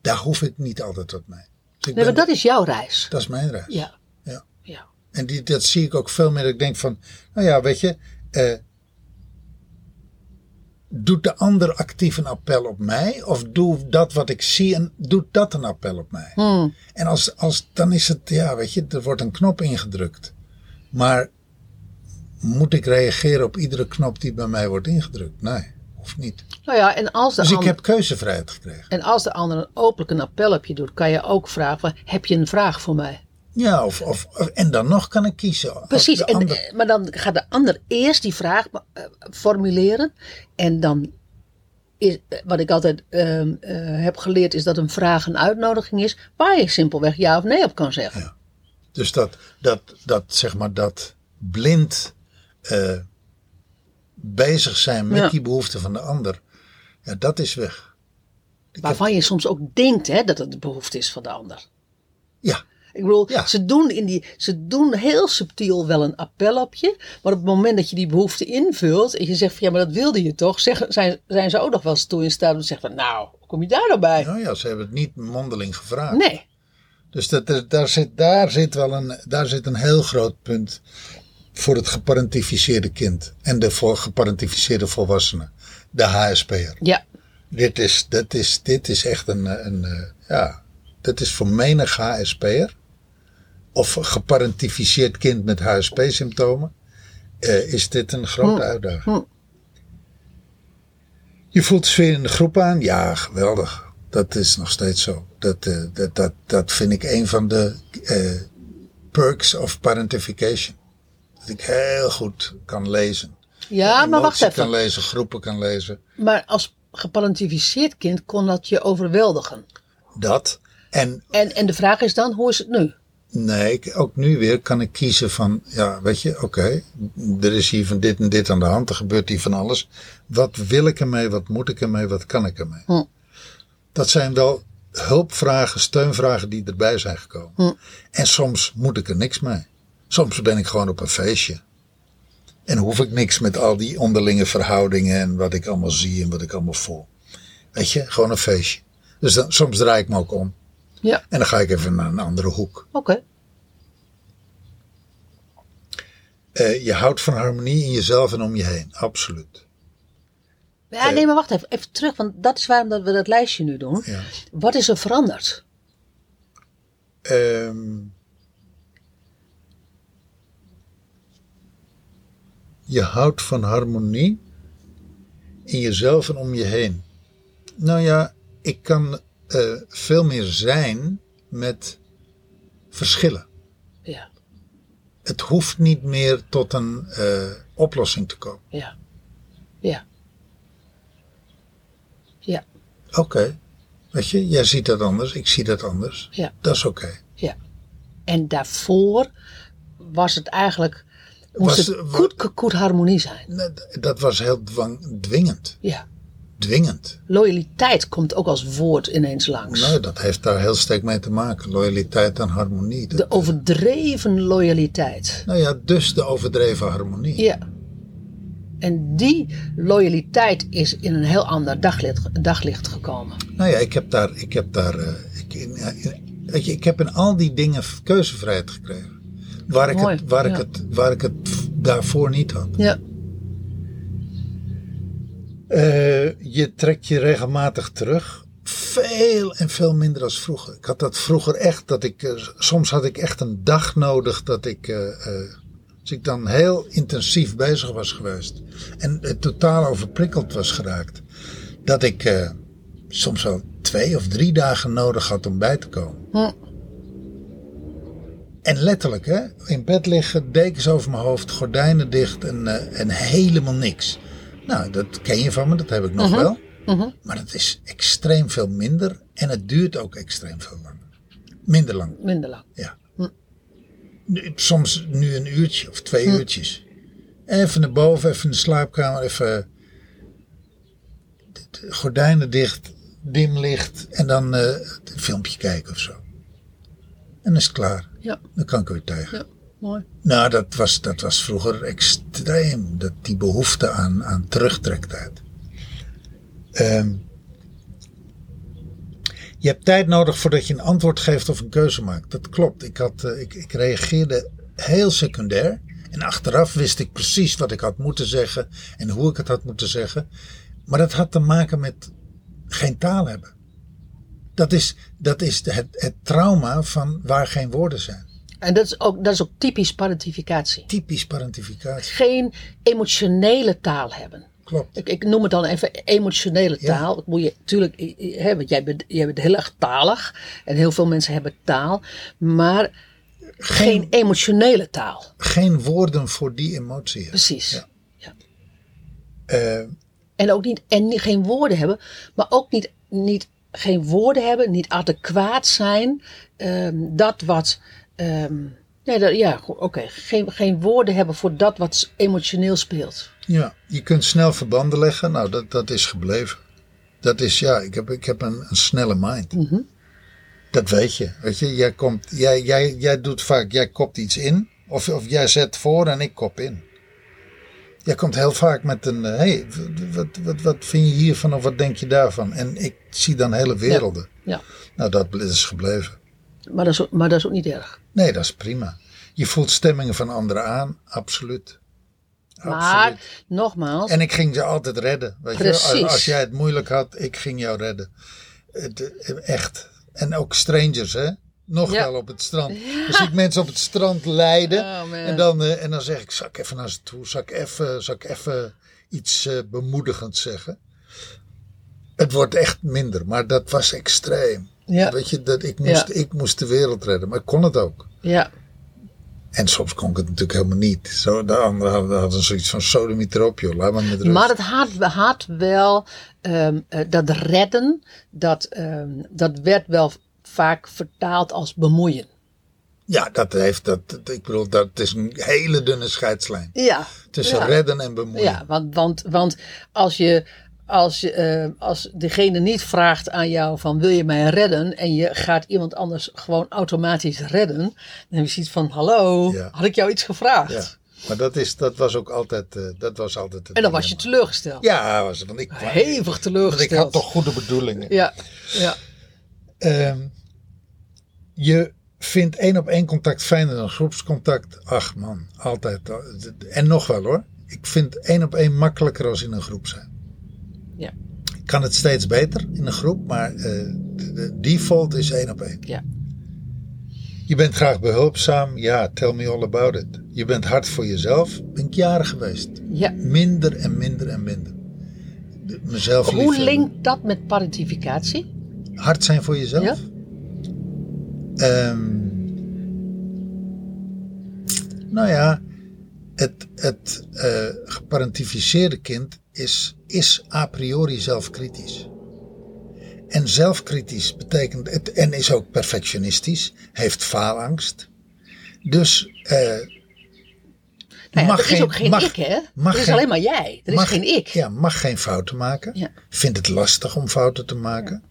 daar hoef ik niet altijd op mij. Dus nee, ben- maar dat is jouw reis. dat is mijn reis. Ja. Ja. ja. En die, dat zie ik ook veel meer. Dat ik denk van, nou ja, weet je, eh, doet de ander actief een appel op mij? Of doe dat wat ik zie en doet dat een appel op mij? Hmm. En als, als, dan is het, ja, weet je, er wordt een knop ingedrukt. Maar moet ik reageren op iedere knop die bij mij wordt ingedrukt? Nee, hoeft niet. Nou ja, en als, de Dus ik ander, heb keuzevrijheid gekregen. en als de ander een openlijk een appel op je doet, kan je ook vragen: heb je een vraag voor mij? Ja, of, of, en dan nog kan ik kiezen. Precies, en, ander- eh, maar dan gaat de ander eerst die vraag eh, formuleren. En dan is, eh, wat ik altijd ehm, eh, heb geleerd, is dat een vraag een uitnodiging is, waar je simpelweg ja of nee op kan zeggen. Dus dat, dat, dat zeg maar, dat blind bezig zijn met Ja. die behoeften van de ander, ja, dat is weg. Waarvan je soms ook denkt hè, dat het de behoefte is van de ander. Ja, Ik bedoel, Ja. ze, doen in die, ze doen heel subtiel wel een appel op je. Maar op het moment dat je die behoefte invult. en je zegt van ja, maar dat wilde je toch. Zeggen, zijn, zijn ze ook nog wel eens toe in staat om te zeggen van nou, hoe kom je daar nou bij? nou ja, ze hebben het niet mondeling gevraagd. Nee. Dus dat, is- daar, zit, daar, zit wel een, daar zit een heel groot punt voor het geparentificeerde kind en de voor geparentificeerde volwassene, de HSP'er. Ja, Dit is, dit is, dit is echt een, een eh, ja, dit is voor menig HSP'er of geparentificeerd kind met HSP-symptomen, eh, is dit een grote Hm. uitdaging. Hm. Je voelt de sfeer in de groep aan? Ja, geweldig. Dat is nog steeds zo. Dat, eh, dat, dat, dat vind ik een van de eh, perks of parentification. Dat ik heel goed kan lezen. ja maar wacht Emotie kan even. lezen, groepen kan lezen. Maar als geparentificeerd kind kon dat je overweldigen. Dat. En En, en de vraag is dan, hoe is het nu? Nee, ik- ook nu weer kan ik kiezen van, ja, weet je, oké, er is hier van dit en dit aan de hand, er gebeurt hier van alles. Wat wil ik ermee, wat moet ik ermee, wat kan ik ermee? Hm. Dat zijn wel hulpvragen, steunvragen die erbij zijn gekomen. Hm. En soms moet ik er niks mee. Soms ben ik gewoon op een feestje. En hoef ik niks met al die onderlinge verhoudingen en wat ik allemaal zie en wat ik allemaal voel. Weet je, gewoon een feestje. Dus dan, soms draai ik me ook om. Ja, En dan ga ik even naar een andere hoek. oké. Eh, je houdt van harmonie in jezelf en om je heen. Absoluut. Ja, Eh. nee, maar wacht even, even terug, want dat is waarom dat we dat lijstje nu doen. Ja. Wat is er veranderd? Ehm, je houdt van harmonie in jezelf en om je heen. Nou ja, ik kan eh, veel meer zijn met verschillen. Ja, Het hoeft niet meer tot een eh, oplossing te komen. ja, ja. Ja, Oké. Weet je, jij ziet dat anders, ik zie dat anders. Ja. Dat is oké. Ja. En daarvoor was het eigenlijk, moest Was- het goed, goed harmonie zijn. Dat was heel dwang, dwingend. Ja. Dwingend. Loyaliteit komt ook als woord ineens langs. Nou, dat heeft daar heel sterk mee te maken. Loyaliteit en harmonie. Dat- De overdreven loyaliteit. nou ja, dus de overdreven harmonie. Ja. En die loyaliteit is in een heel ander daglicht, daglicht gekomen. Nou ja, ik heb daar, ik heb daar, eh, ik, in, in- weet je, ik heb in al die dingen keuzevrijheid gekregen. Waar ik, Mooi, het, waar, ik het, waar ik het daarvoor niet had. Ja. Eh, je trekt je regelmatig terug. Veel en veel minder als vroeger. Ik had dat vroeger echt, dat ik, eh, soms had ik echt een dag nodig dat ik, eh, als ik dan heel intensief bezig was geweest en totaal overprikkeld was geraakt, dat ik soms wel twee of drie dagen nodig had om bij te komen. Hm. En letterlijk, hè, in bed liggen, dekens over mijn hoofd, gordijnen dicht en, en helemaal niks. Nou, dat ken je van me, dat heb ik nog wel. Maar het is extreem veel minder en het duurt ook extreem veel langer. Minder lang, Minder lang. ja. Nu- Soms nu een uurtje of twee uurtjes. Even naar boven, even in de slaapkamer, even de- gordijnen dicht, dim licht en dan eh, een filmpje kijken of zo. En dan is het klaar. Ja. Dan kan ik weer tegen. Ja. Nou, dat was, dat was vroeger extreem. Dat, die behoefte aan, aan terugtrektijd. Ehm, je hebt tijd nodig voordat je een antwoord geeft of een keuze maakt. Dat klopt. Ik, had, eh, ik, ik reageerde heel secundair. En achteraf wist ik precies wat ik had moeten zeggen en hoe ik het had moeten zeggen. Maar dat had te maken met geen taal hebben. Dat is, dat is het, het trauma van waar geen woorden zijn. En dat is ook, dat is ook typisch parentificatie. Typisch parentificatie. Geen emotionele taal hebben. Klopt. Ik, ik noem het dan even emotionele Ja. taal. Dat moet je natuurlijk, hè, want jij bent, jij bent heel erg talig. En heel veel mensen hebben taal. Maar geen, emotionele taal. geen woorden voor die emotie. Precies. Ja. Ja. Eh, En ook niet, en geen woorden hebben, maar ook niet, niet geen woorden hebben, niet adequaat zijn. ehm, dat wat. Ehm, nee, dat, ja, oké. Geen, geen woorden hebben voor dat wat emotioneel speelt. ja, je kunt snel verbanden leggen. Nou, dat, dat is gebleven. Dat is, ja, ik heb, ik heb een, een snelle mind. Mhm. Dat weet je. Weet je, jij, komt, jij, jij, jij doet vaak, jij kopt iets in. Of, of jij zet voor en ik kop in. Jij komt heel vaak met een, hé, hey, wat, wat, wat vind je hiervan of wat denk je daarvan? En ik zie dan hele werelden. Ja. Nou, dat is gebleven. Maar, dat is, ook- maar dat is ook niet erg. Nee, dat is prima. Je voelt stemmingen van anderen aan, absoluut. Maar nogmaals, En ik ging ze altijd redden. Weet je? Als, als jij het moeilijk had, ik ging jou redden. Eh, echt. En ook strangers, hè? Nog Ja. wel op het strand. Dan zie ik mensen op het strand lijden. Oh, en, dan, eh, en dan zeg ik, zal ik even naar ze toe? Zal ik even, zal ik even iets eh, bemoedigends zeggen? Het wordt echt minder, maar dat was extreem. Ja. Weet je, dat ik, moest, Ja. ik moest de wereld redden, maar ik kon het ook. ja, En soms kon ik het natuurlijk helemaal niet. Zo, de anderen hadden, hadden zoiets van sodemiet erop, joh. Laat maar met rust. maar het had, had wel ehm, eh, dat redden, dat, ehm, dat werd wel vaak vertaald als bemoeien. Ja, dat heeft, dat, dat- ik bedoel, dat is een hele dunne scheidslijn. Ja. Tussen ja. redden en bemoeien. Ja, want, want, want als je. Als, je, eh, als degene niet vraagt aan jou van wil je mij redden en je gaat iemand anders gewoon automatisch redden, dan heb je zoiets van hallo, Ja. had ik jou iets gevraagd? Ja. Maar dat, is, dat was ook altijd, eh, dat was altijd het En dan was je teleurgesteld. Ja, was want ik, Hevig want ik teleurgesteld. had toch goede bedoelingen. Ja, ja. Ehm, je vindt één op één contact fijner dan groepscontact. Ach man, altijd. En nog wel hoor. Ik vind één op één makkelijker als in een groep zijn. Ja, Ik kan het steeds beter in een groep, maar eh, de, de default is één op één. ja. Je bent graag behulpzaam, ja, tell me all about it. Je bent hard voor jezelf, ben ik jaren geweest. ja. Minder en minder en minder. De- mezelf Hoe linkt dat met parentificatie? Hard zijn voor jezelf? Ja. Ehm, nou ja, het, het eh, geparentificeerde kind is, is a priori zelfkritisch. En zelfkritisch betekent het, en is ook perfectionistisch, heeft faalangst. Dus eh, Nou ja, mag er is geen- ook geen mag- ik, hè? mag er is geen- alleen maar jij. Er is mag, geen ik. Ja, mag geen fouten maken. Ja. Vindt het lastig om fouten te maken.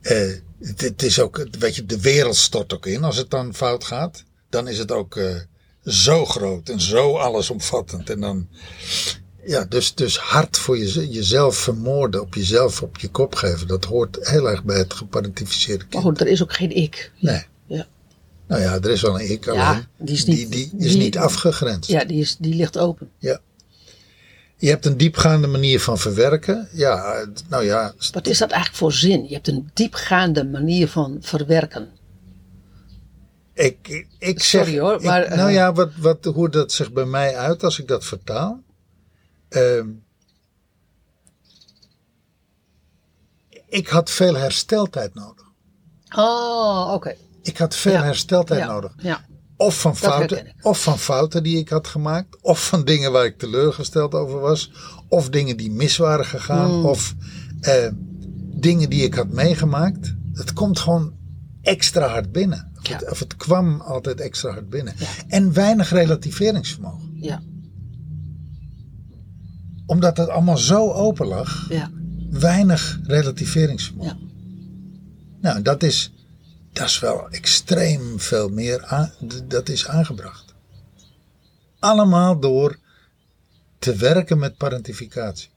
Eh, het, het is ook, weet je, de wereld stort ook in als het dan fout gaat. Dan is het ook eh, zo groot en zo allesomvattend. En dan, ja, dus, dus hard voor je, jezelf vermoorden, op jezelf op je kop geven. Dat hoort heel erg bij het geparentificeerde Maar kind. goed, er is ook geen ik. Nee. Ja, Nou ja, er is wel een ik, alleen Ja, die is niet- die, die is die- niet afgegrensd. ja die, is, die ligt open. Ja. Je hebt een diepgaande manier van verwerken. Ja, eh, nou ja, Wat is dat eigenlijk voor zin? Je hebt een diepgaande manier van verwerken. ik, ik, zeg... Sorry hoor, maar, eh, nou ja, wat, wat, hoe dat zich bij mij uit als ik dat vertaal. Ehm, ik had veel hersteltijd nodig. Oh, oké. Ik had veel Ja. hersteltijd Ja, nodig. Ja. Of van, fouten, of van fouten die ik had gemaakt. Of van dingen waar ik teleurgesteld over was. Of dingen die mis waren gegaan. Hmm. Of eh, dingen die ik had meegemaakt. Het komt gewoon extra hard binnen. Of, Ja. het, of het kwam altijd extra hard binnen. En weinig relativeringsvermogen. Ja. Omdat het allemaal zo open lag. Ja. Weinig relativeringsvermogen. Ja. Nou, dat is, dat is wel extreem veel meer. aan- dat is aangebracht. Allemaal door te werken met parentificatie.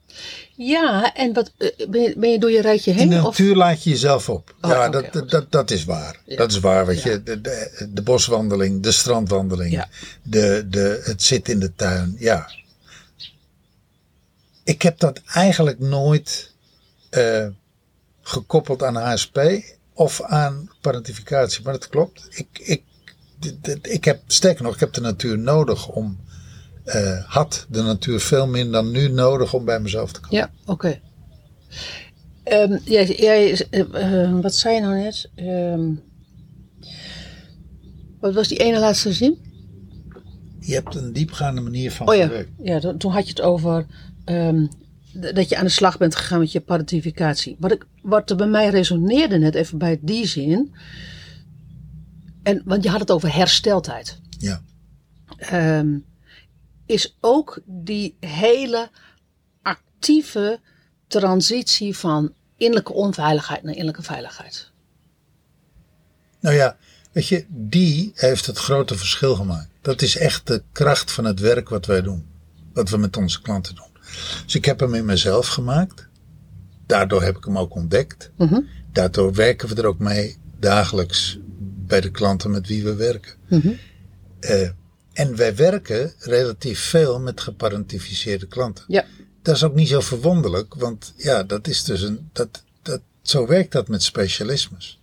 Ja, en wat, eh, ben, je, ben je door je rijtje In heen? de of? natuur laat je jezelf op. Oh, ja, dat, dat, dat, is waar. Dat is waar. Weet je, de, de, de boswandeling, de strandwandeling, Ja. de, de, het zitten in de tuin. Ja. Ik heb dat eigenlijk nooit eh, gekoppeld aan HSP of aan parentificatie. Maar dat klopt. Ik, ik, ik heb, sterker nog, ik heb de natuur nodig om. eh, had de natuur veel minder dan nu nodig om bij mezelf te komen. Ja, oké. Ehm, jij, jij, eh, wat zei je nou net? Ehm, wat was die ene laatste zin? Je hebt een diepgaande manier van Oh ja, ja to- toen had je het over ehm, dat je aan de slag bent gegaan met je parentificatie. Wat, ik, wat er bij mij resoneerde net even bij die zin. En, want je had het over hersteltijd. Ja. Ehm, is ook die hele actieve transitie van innerlijke onveiligheid naar innerlijke veiligheid. Nou ja, weet je, die heeft het grote verschil gemaakt. Dat is echt de kracht van het werk wat wij doen. Wat we met onze klanten doen. Dus ik heb hem in mezelf gemaakt. Daardoor heb ik hem ook ontdekt. Mhm. Daardoor werken we er ook mee dagelijks bij de klanten met wie we werken. Mhm. Eh, en wij werken relatief veel met geparentificeerde klanten. Ja, Dat is ook niet zo verwonderlijk, want ja, dat is dus een. Dat, dat, zo werkt dat met specialismes.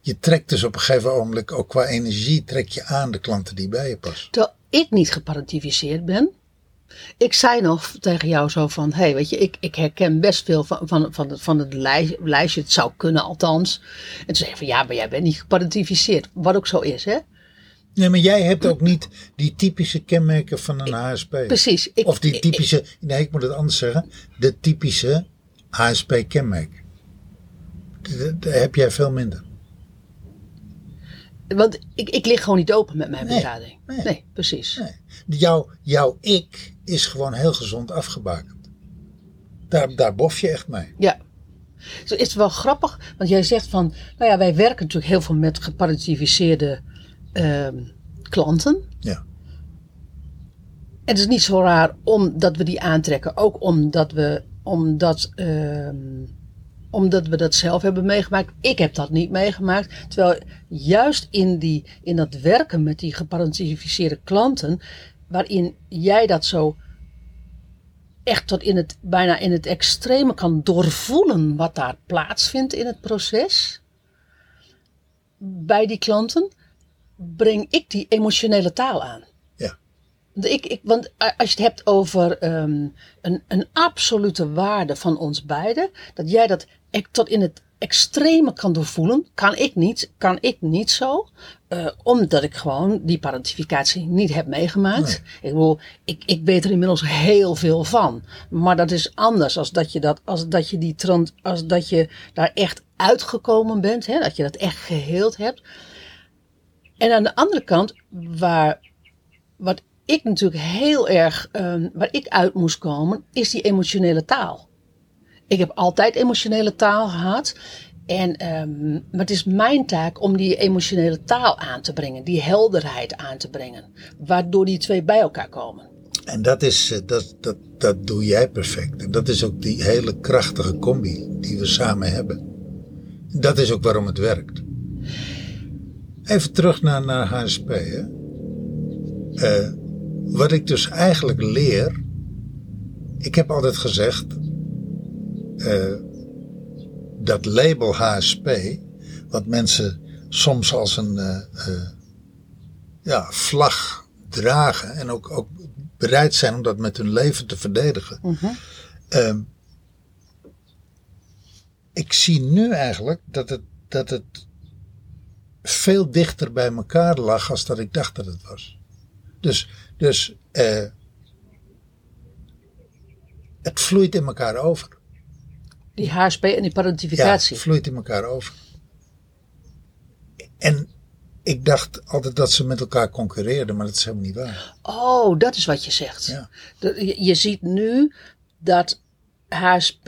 Je trekt dus op een gegeven ogenblik ook qua energie trek je aan de klanten die bij je passen. terwijl ik niet geparentificeerd ben. Ik zei nog tegen jou zo van, hé, hey, weet je, ik, ik herken best veel van, van, van, het, van het lij- lijstje, het zou kunnen althans. En toen zei je van, ja, maar jij bent niet geparentificeerd. Wat ook zo is, hè? Nee, maar jij hebt ook niet die typische kenmerken van een HSP. Precies. Ik, of die ik- typische, nee, ik moet het anders zeggen, de typische HSP-kenmerken. Daar heb jij veel minder. Want ik, ik lig gewoon niet open met mijn Nee, benadering. nee. Nee, precies. Nee. Jouw, jouw ik is gewoon heel gezond afgebakend. Daar, daar bof je echt mee. Ja. Dus het is wel grappig, want jij zegt van, nou ja, wij werken natuurlijk heel veel met geparentificeerde ehm, klanten. Ja. Het is niet zo raar omdat we die aantrekken, ook omdat we, omdat, ehm, omdat we dat zelf hebben meegemaakt. Ik heb dat niet meegemaakt. Terwijl juist in, die, in dat werken met die geparentificeerde klanten, waarin jij dat zo echt tot in het, bijna in het extreme kan doorvoelen wat daar plaatsvindt in het proces. Bij die klanten breng ik die emotionele taal aan. Ja. Want Ik, ik, want als je het hebt over ehm, een, een absolute waarde van ons beiden, dat jij dat ek- tot in het extreme kan doorvoelen, kan ik niet, kan ik niet zo, eh, omdat ik gewoon die parentificatie niet heb meegemaakt. Ik bedoel, ik, ik weet er inmiddels heel veel van, maar dat is anders als dat je dat, als dat je die trans, als dat je daar echt uitgekomen bent, hè, dat je dat echt geheeld hebt. En aan de andere kant, waar wat ik natuurlijk heel erg, ehm, waar ik uit moest komen, is die emotionele taal. Ik heb altijd emotionele taal gehad. En, ehm, maar het is mijn taak om die emotionele taal aan te brengen, die helderheid aan te brengen, waardoor die twee bij elkaar komen. En dat, is, eh, dat, dat, dat doe jij perfect. En dat is ook die hele krachtige combi die we samen hebben. Dat is ook waarom het werkt. Even terug naar, naar HSP. Eh, wat ik dus eigenlijk leer. Ik heb altijd gezegd. Eh, dat label HSP. Wat mensen soms als een eh, eh, ja, vlag dragen. En ook, ook bereid zijn om dat met hun leven te verdedigen. Ehm, ik zie nu eigenlijk dat het, dat het veel dichter bij elkaar lag als dat ik dacht dat het was. Dus, dus het vloeit in elkaar over. Die HSP en die Ja, parentificatie. het vloeit in elkaar over. En ik dacht altijd dat ze met elkaar concurreerden, maar dat is helemaal niet waar. Oh, dat is wat je zegt. Ja. Je, je ziet nu dat HSP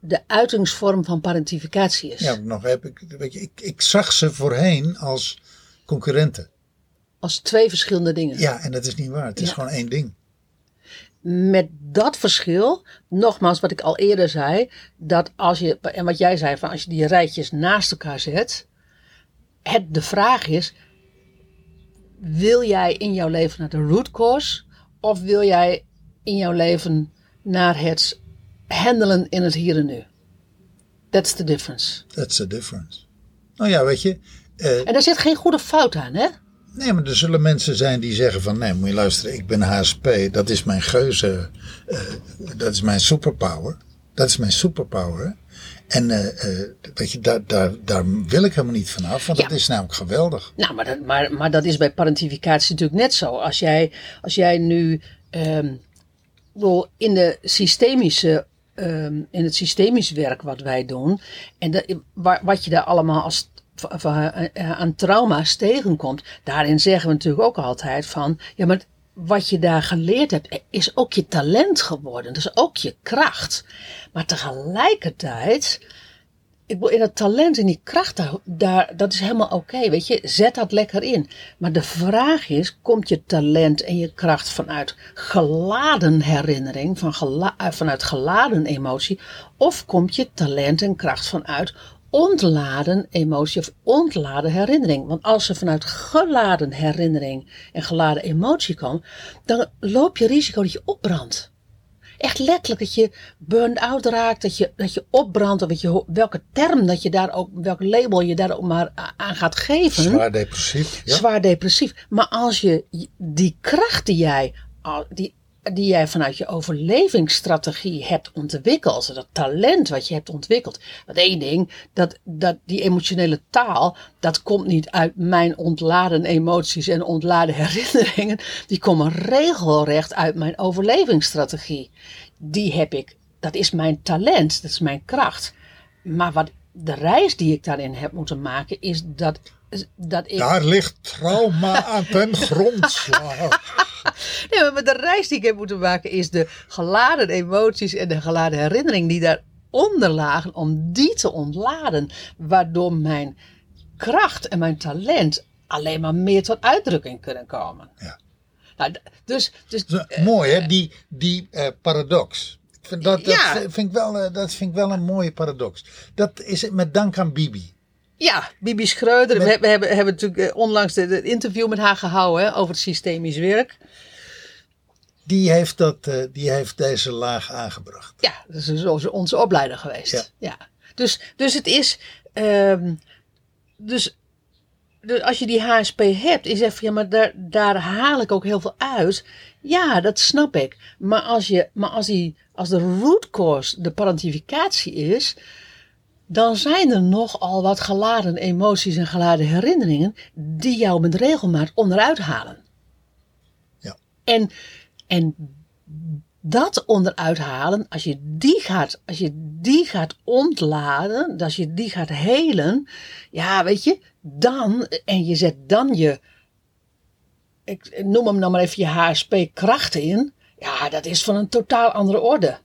de uitingsvorm van parentificatie is. Ja, nog heb ik, weet je, ik, ik zag ze voorheen als concurrenten. Als twee verschillende dingen. Ja, en dat is niet waar. Het is Ja. gewoon één ding. Met dat verschil, nogmaals wat ik al eerder zei, dat als je, en wat jij zei, van als je die rijtjes naast elkaar zet, het, de vraag is, wil jij in jouw leven naar de root cause of wil jij in jouw leven naar het handelen in het hier en nu? That's the difference. That's the difference. Nou ja, weet je. eh, En daar zit geen goede fout aan, hè? Nee, maar er zullen mensen zijn die zeggen van... Nee, moet je luisteren, ik ben HSP. Dat is mijn geuze. eh, dat is mijn superpower. Dat is mijn superpower. En eh, eh, weet je, daar, daar, daar wil ik helemaal niet vanaf. Want Ja. dat is namelijk geweldig. Nou, maar dat, maar, maar dat is bij parentificatie natuurlijk net zo. Als jij, als jij nu bedoel, in, de systemische, ehm, in het systemisch werk wat wij doen, en de, waar, wat je daar allemaal als, v- eh, aan trauma's tegenkomt, daarin zeggen we natuurlijk ook altijd van, ja, maar wat je daar geleerd hebt, is ook je talent geworden. Dus ook je kracht. Maar tegelijkertijd ik bedoel, in het talent en die kracht, daar, daar, dat is helemaal oké, weet je. Zet dat lekker in. Maar de vraag is, komt je talent en je kracht vanuit geladen herinnering, van eh, vanuit geladen emotie, of komt je talent en kracht vanuit ontladen emotie of ontladen herinnering? Want als ze vanuit geladen herinnering en geladen emotie komen, dan loop je risico dat je opbrandt. Echt letterlijk dat je burned out raakt, dat je, dat je opbrandt, of dat je, welke term dat je daar ook, welk label je daar ook maar aan gaat geven. Zwaar depressief. Ja. Zwaar depressief. Maar als je die kracht die jij, die, die jij vanuit je overlevingsstrategie hebt ontwikkeld, dat talent wat je hebt ontwikkeld. Want één ding, dat, dat die emotionele taal, dat komt niet uit mijn ontladen emoties en ontladen herinneringen. Die komen regelrecht uit mijn overlevingsstrategie. Die heb ik, dat is mijn talent, dat is mijn kracht. Maar wat de reis die ik daarin heb moeten maken, is dat, dat ik. Daar ligt trauma aan ten grondslag. Nee, maar de reis die ik heb moeten maken is de geladen emoties en de geladen herinnering die daaronder lagen, om die te ontladen. Waardoor mijn kracht en mijn talent alleen maar meer tot uitdrukking kunnen komen. Ja. Nou, dus, dus Zo, Mooi hè, die, die eh, paradox. Dat, dat, Ja. vind ik wel, eh, dat vind ik wel een mooie paradox. Dat is met dank aan Bibi. Ja, Bibi Schreuder, Met- we, we hebben, hebben natuurlijk eh, onlangs het interview met haar gehouden hè, over het systemisch werk. Die heeft, dat, eh, die heeft deze laag aangebracht. Ja, dat is dus onze- onze opleider geweest. Ja. Ja. Dus, dus het is. ehm, dus dus als je die HSP hebt, is even, ja, maar daar, daar haal ik ook heel veel uit. Ja, dat snap ik. Maar als, je, maar als, die, als de root cause de parentificatie is, dan zijn er nogal wat geladen emoties en geladen herinneringen die jou met regelmaat onderuit halen. Ja. En, en dat onderuit halen, als je die gaat, als je die gaat ontladen, als je die gaat helen, ja, weet je, dan, en je zet dan je, ik noem hem nou maar even je HSP-krachten in, ja, dat is van een totaal andere orde.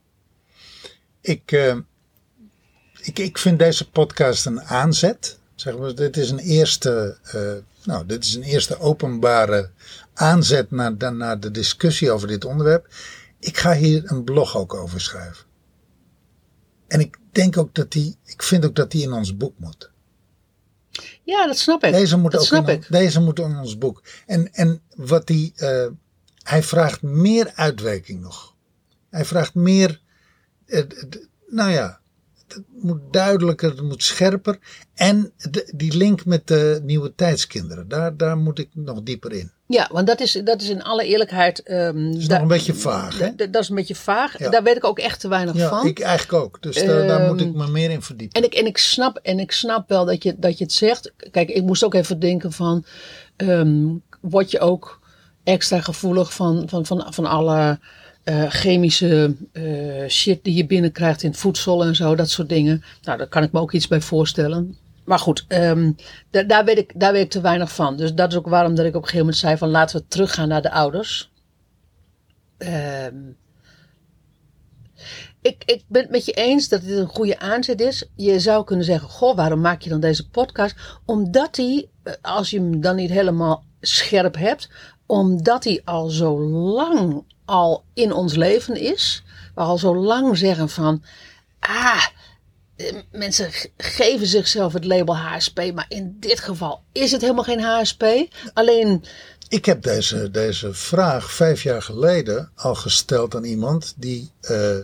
Ik, eh, ik, ik vind deze podcast een aanzet. Zeg maar, dit is een eerste, eh, nou, dit is een eerste openbare aanzet naar, de- naar de discussie over dit onderwerp. Ik ga hier een blog ook over schrijven. En ik denk ook dat die, ik vind ook dat die in ons boek moet. Ja, dat snap ik. Deze moet dat ook snap in, ik. Deze moet in ons boek. En, en wat die, eh, hij vraagt meer uitwerking nog. Hij vraagt meer, eh, nou ja, het moet duidelijker, het moet scherper. En de, die link met de nieuwe tijdskinderen, daar, daar moet ik nog dieper in. Ja, want dat is, dat is in alle eerlijkheid. ehm Dat is nog een beetje vaag, hè? Dat is een beetje vaag. Ja. Daar weet ik ook echt te weinig Ja, van. ik eigenlijk ook. Dus daar, daar moet Ehm, ik me meer in verdiepen. En ik, en ik, snap, en ik snap wel dat je, dat je het zegt. Kijk, ik moest ook even denken van... ehm, word je ook extra gevoelig van, van, van, van alle eh, chemische eh, shit die je binnenkrijgt in voedsel en zo. Dat soort dingen. Nou, daar kan ik me ook iets bij voorstellen. Maar goed, ehm, da- daar, weet ik, daar weet ik te weinig van. Dus dat is ook waarom dat ik op een gegeven moment zei van... laten we teruggaan naar de ouders. Ehm ik, ik ben het met je eens dat dit een goede aanzet is. Je zou kunnen zeggen: Goh, waarom maak je dan deze podcast? Omdat die, eh, als je hem dan niet helemaal scherp hebt, omdat hij al zo lang al in ons leven is. We al zo lang zeggen van. Ah, eh, mensen geven zichzelf het label HSP, maar in dit geval is het helemaal geen HSP. Alleen, Ik heb deze, deze vraag vijf jaar geleden al gesteld aan iemand die eh,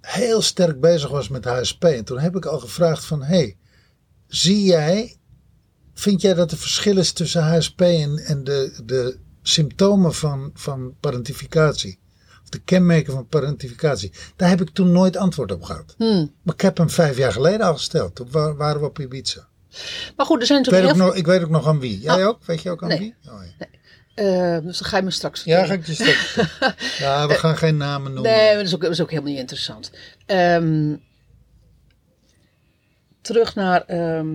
heel sterk bezig was met HSP. En toen heb ik al gevraagd van, hey, zie jij, vind jij dat er verschil is tussen HSP en, en de, de symptomen van, van parentificatie? Of de kenmerken van parentificatie? Daar heb ik toen nooit antwoord op gehad. hmm. Maar ik heb hem vijf jaar geleden al gesteld. Toen wa- waren we op Ibiza. maar goed, er zijn Ik weet, natuurlijk ook heel nog, ik weet ook nog aan wie. Jij Ah. ook? Weet je ook aan Nee. wie? Oh, ja. veel. eh, dus dan ga je me straks Ja, vertellen. ga ik je straks. Ja, we gaan geen namen noemen. Nee, dat is ook, dat is ook helemaal niet interessant. Ehm, terug naar. ehm,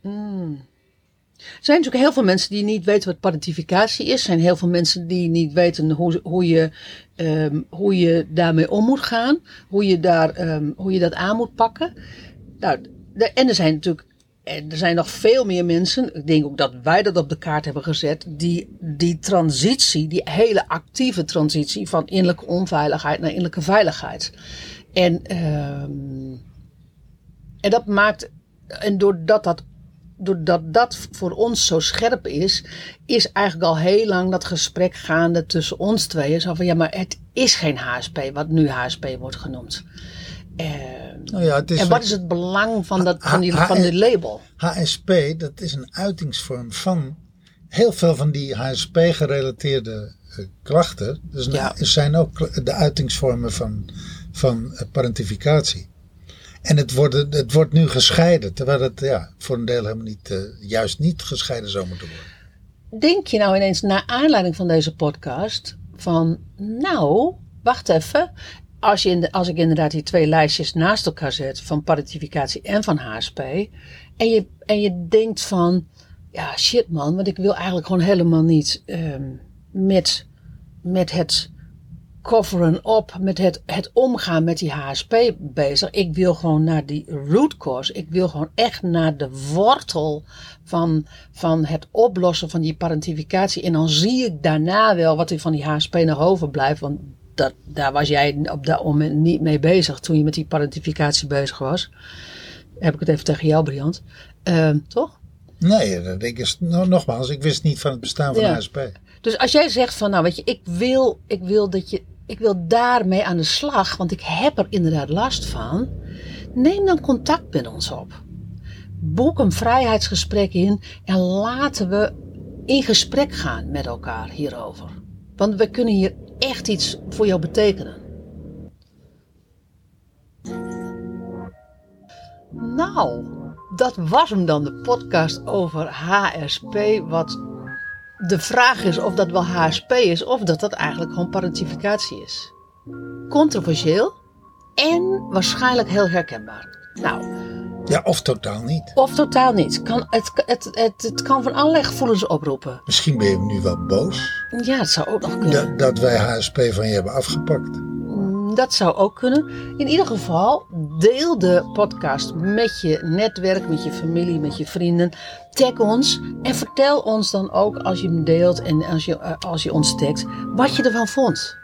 hmm. Er zijn natuurlijk heel veel mensen die niet weten wat parentificatie is. Er zijn heel veel mensen die niet weten hoe, hoe, je, ehm, hoe je daarmee om moet gaan. Hoe je, daar, ehm, hoe je dat aan moet pakken. Nou, en er zijn natuurlijk er zijn nog veel meer mensen, ik denk ook dat wij dat op de kaart hebben gezet, die die transitie, die hele actieve transitie van innerlijke onveiligheid naar innerlijke veiligheid. En, ehm, en dat maakt, en doordat dat, doordat dat voor ons zo scherp is, is eigenlijk al heel lang dat gesprek gaande tussen ons tweeën. Zo van ja, maar het is geen HSP, wat nu HSP wordt genoemd. Ehm, Nou ja, het is en wat is het belang van, dat, van, die, van dit label? HSP, dat is een uitingsvorm van heel veel van die HSP-gerelateerde eh, klachten. Dus Ja. zijn ook de uitingsvormen van, van eh, parentificatie. En het wordt, het wordt nu gescheiden, terwijl het ja, voor een deel helemaal niet, eh, juist niet gescheiden zou moeten worden. Denk je nou ineens, naar aanleiding van deze podcast, van nou, wacht even. Als, je in de, als ik inderdaad die twee lijstjes naast elkaar zet, van parentificatie en van HSP, en je, en je denkt van, ja shit man, want ik wil eigenlijk gewoon helemaal niet ehm, met, met het coveren op, met het, het omgaan met die HSP bezig. Ik wil gewoon naar die root cause. Ik wil gewoon echt naar de wortel van, van het oplossen van die parentificatie. En dan zie ik daarna wel wat er van die HSP nog overblijft. Want dat, daar was jij op dat moment niet mee bezig toen je met die parentificatie bezig was. Heb ik het even tegen jou, Briant. Ehm, toch? Nee, dat ik is, no- nogmaals, ik wist niet van het bestaan van Ja. HSP. Dus als jij zegt van, nou weet je, ik wil, ik wil dat je, ik wil daarmee aan de slag, want ik heb er inderdaad last van. Neem dan contact met ons op. boek een vrijheidsgesprek in en laten we in gesprek gaan met elkaar hierover. Want we kunnen hier echt iets voor jou betekenen. Nou, dat was hem dan, de podcast over HSP. Wat de vraag is of dat wel HSP is of dat dat eigenlijk gewoon parentificatie is. Controversieel en waarschijnlijk heel herkenbaar. Nou, Ja, of totaal niet. of totaal niet. Kan, het, het, het, het kan van allerlei gevoelens oproepen. Misschien ben je nu wel boos Ja, dat zou ook nog kunnen. dat, dat wij HSP van je hebben afgepakt. Dat zou ook kunnen. In ieder geval, deel de podcast met je netwerk, met je familie, met je vrienden. Tag ons en vertel ons dan ook als je hem deelt en als je, eh, als je ons tagt, wat je ervan vond.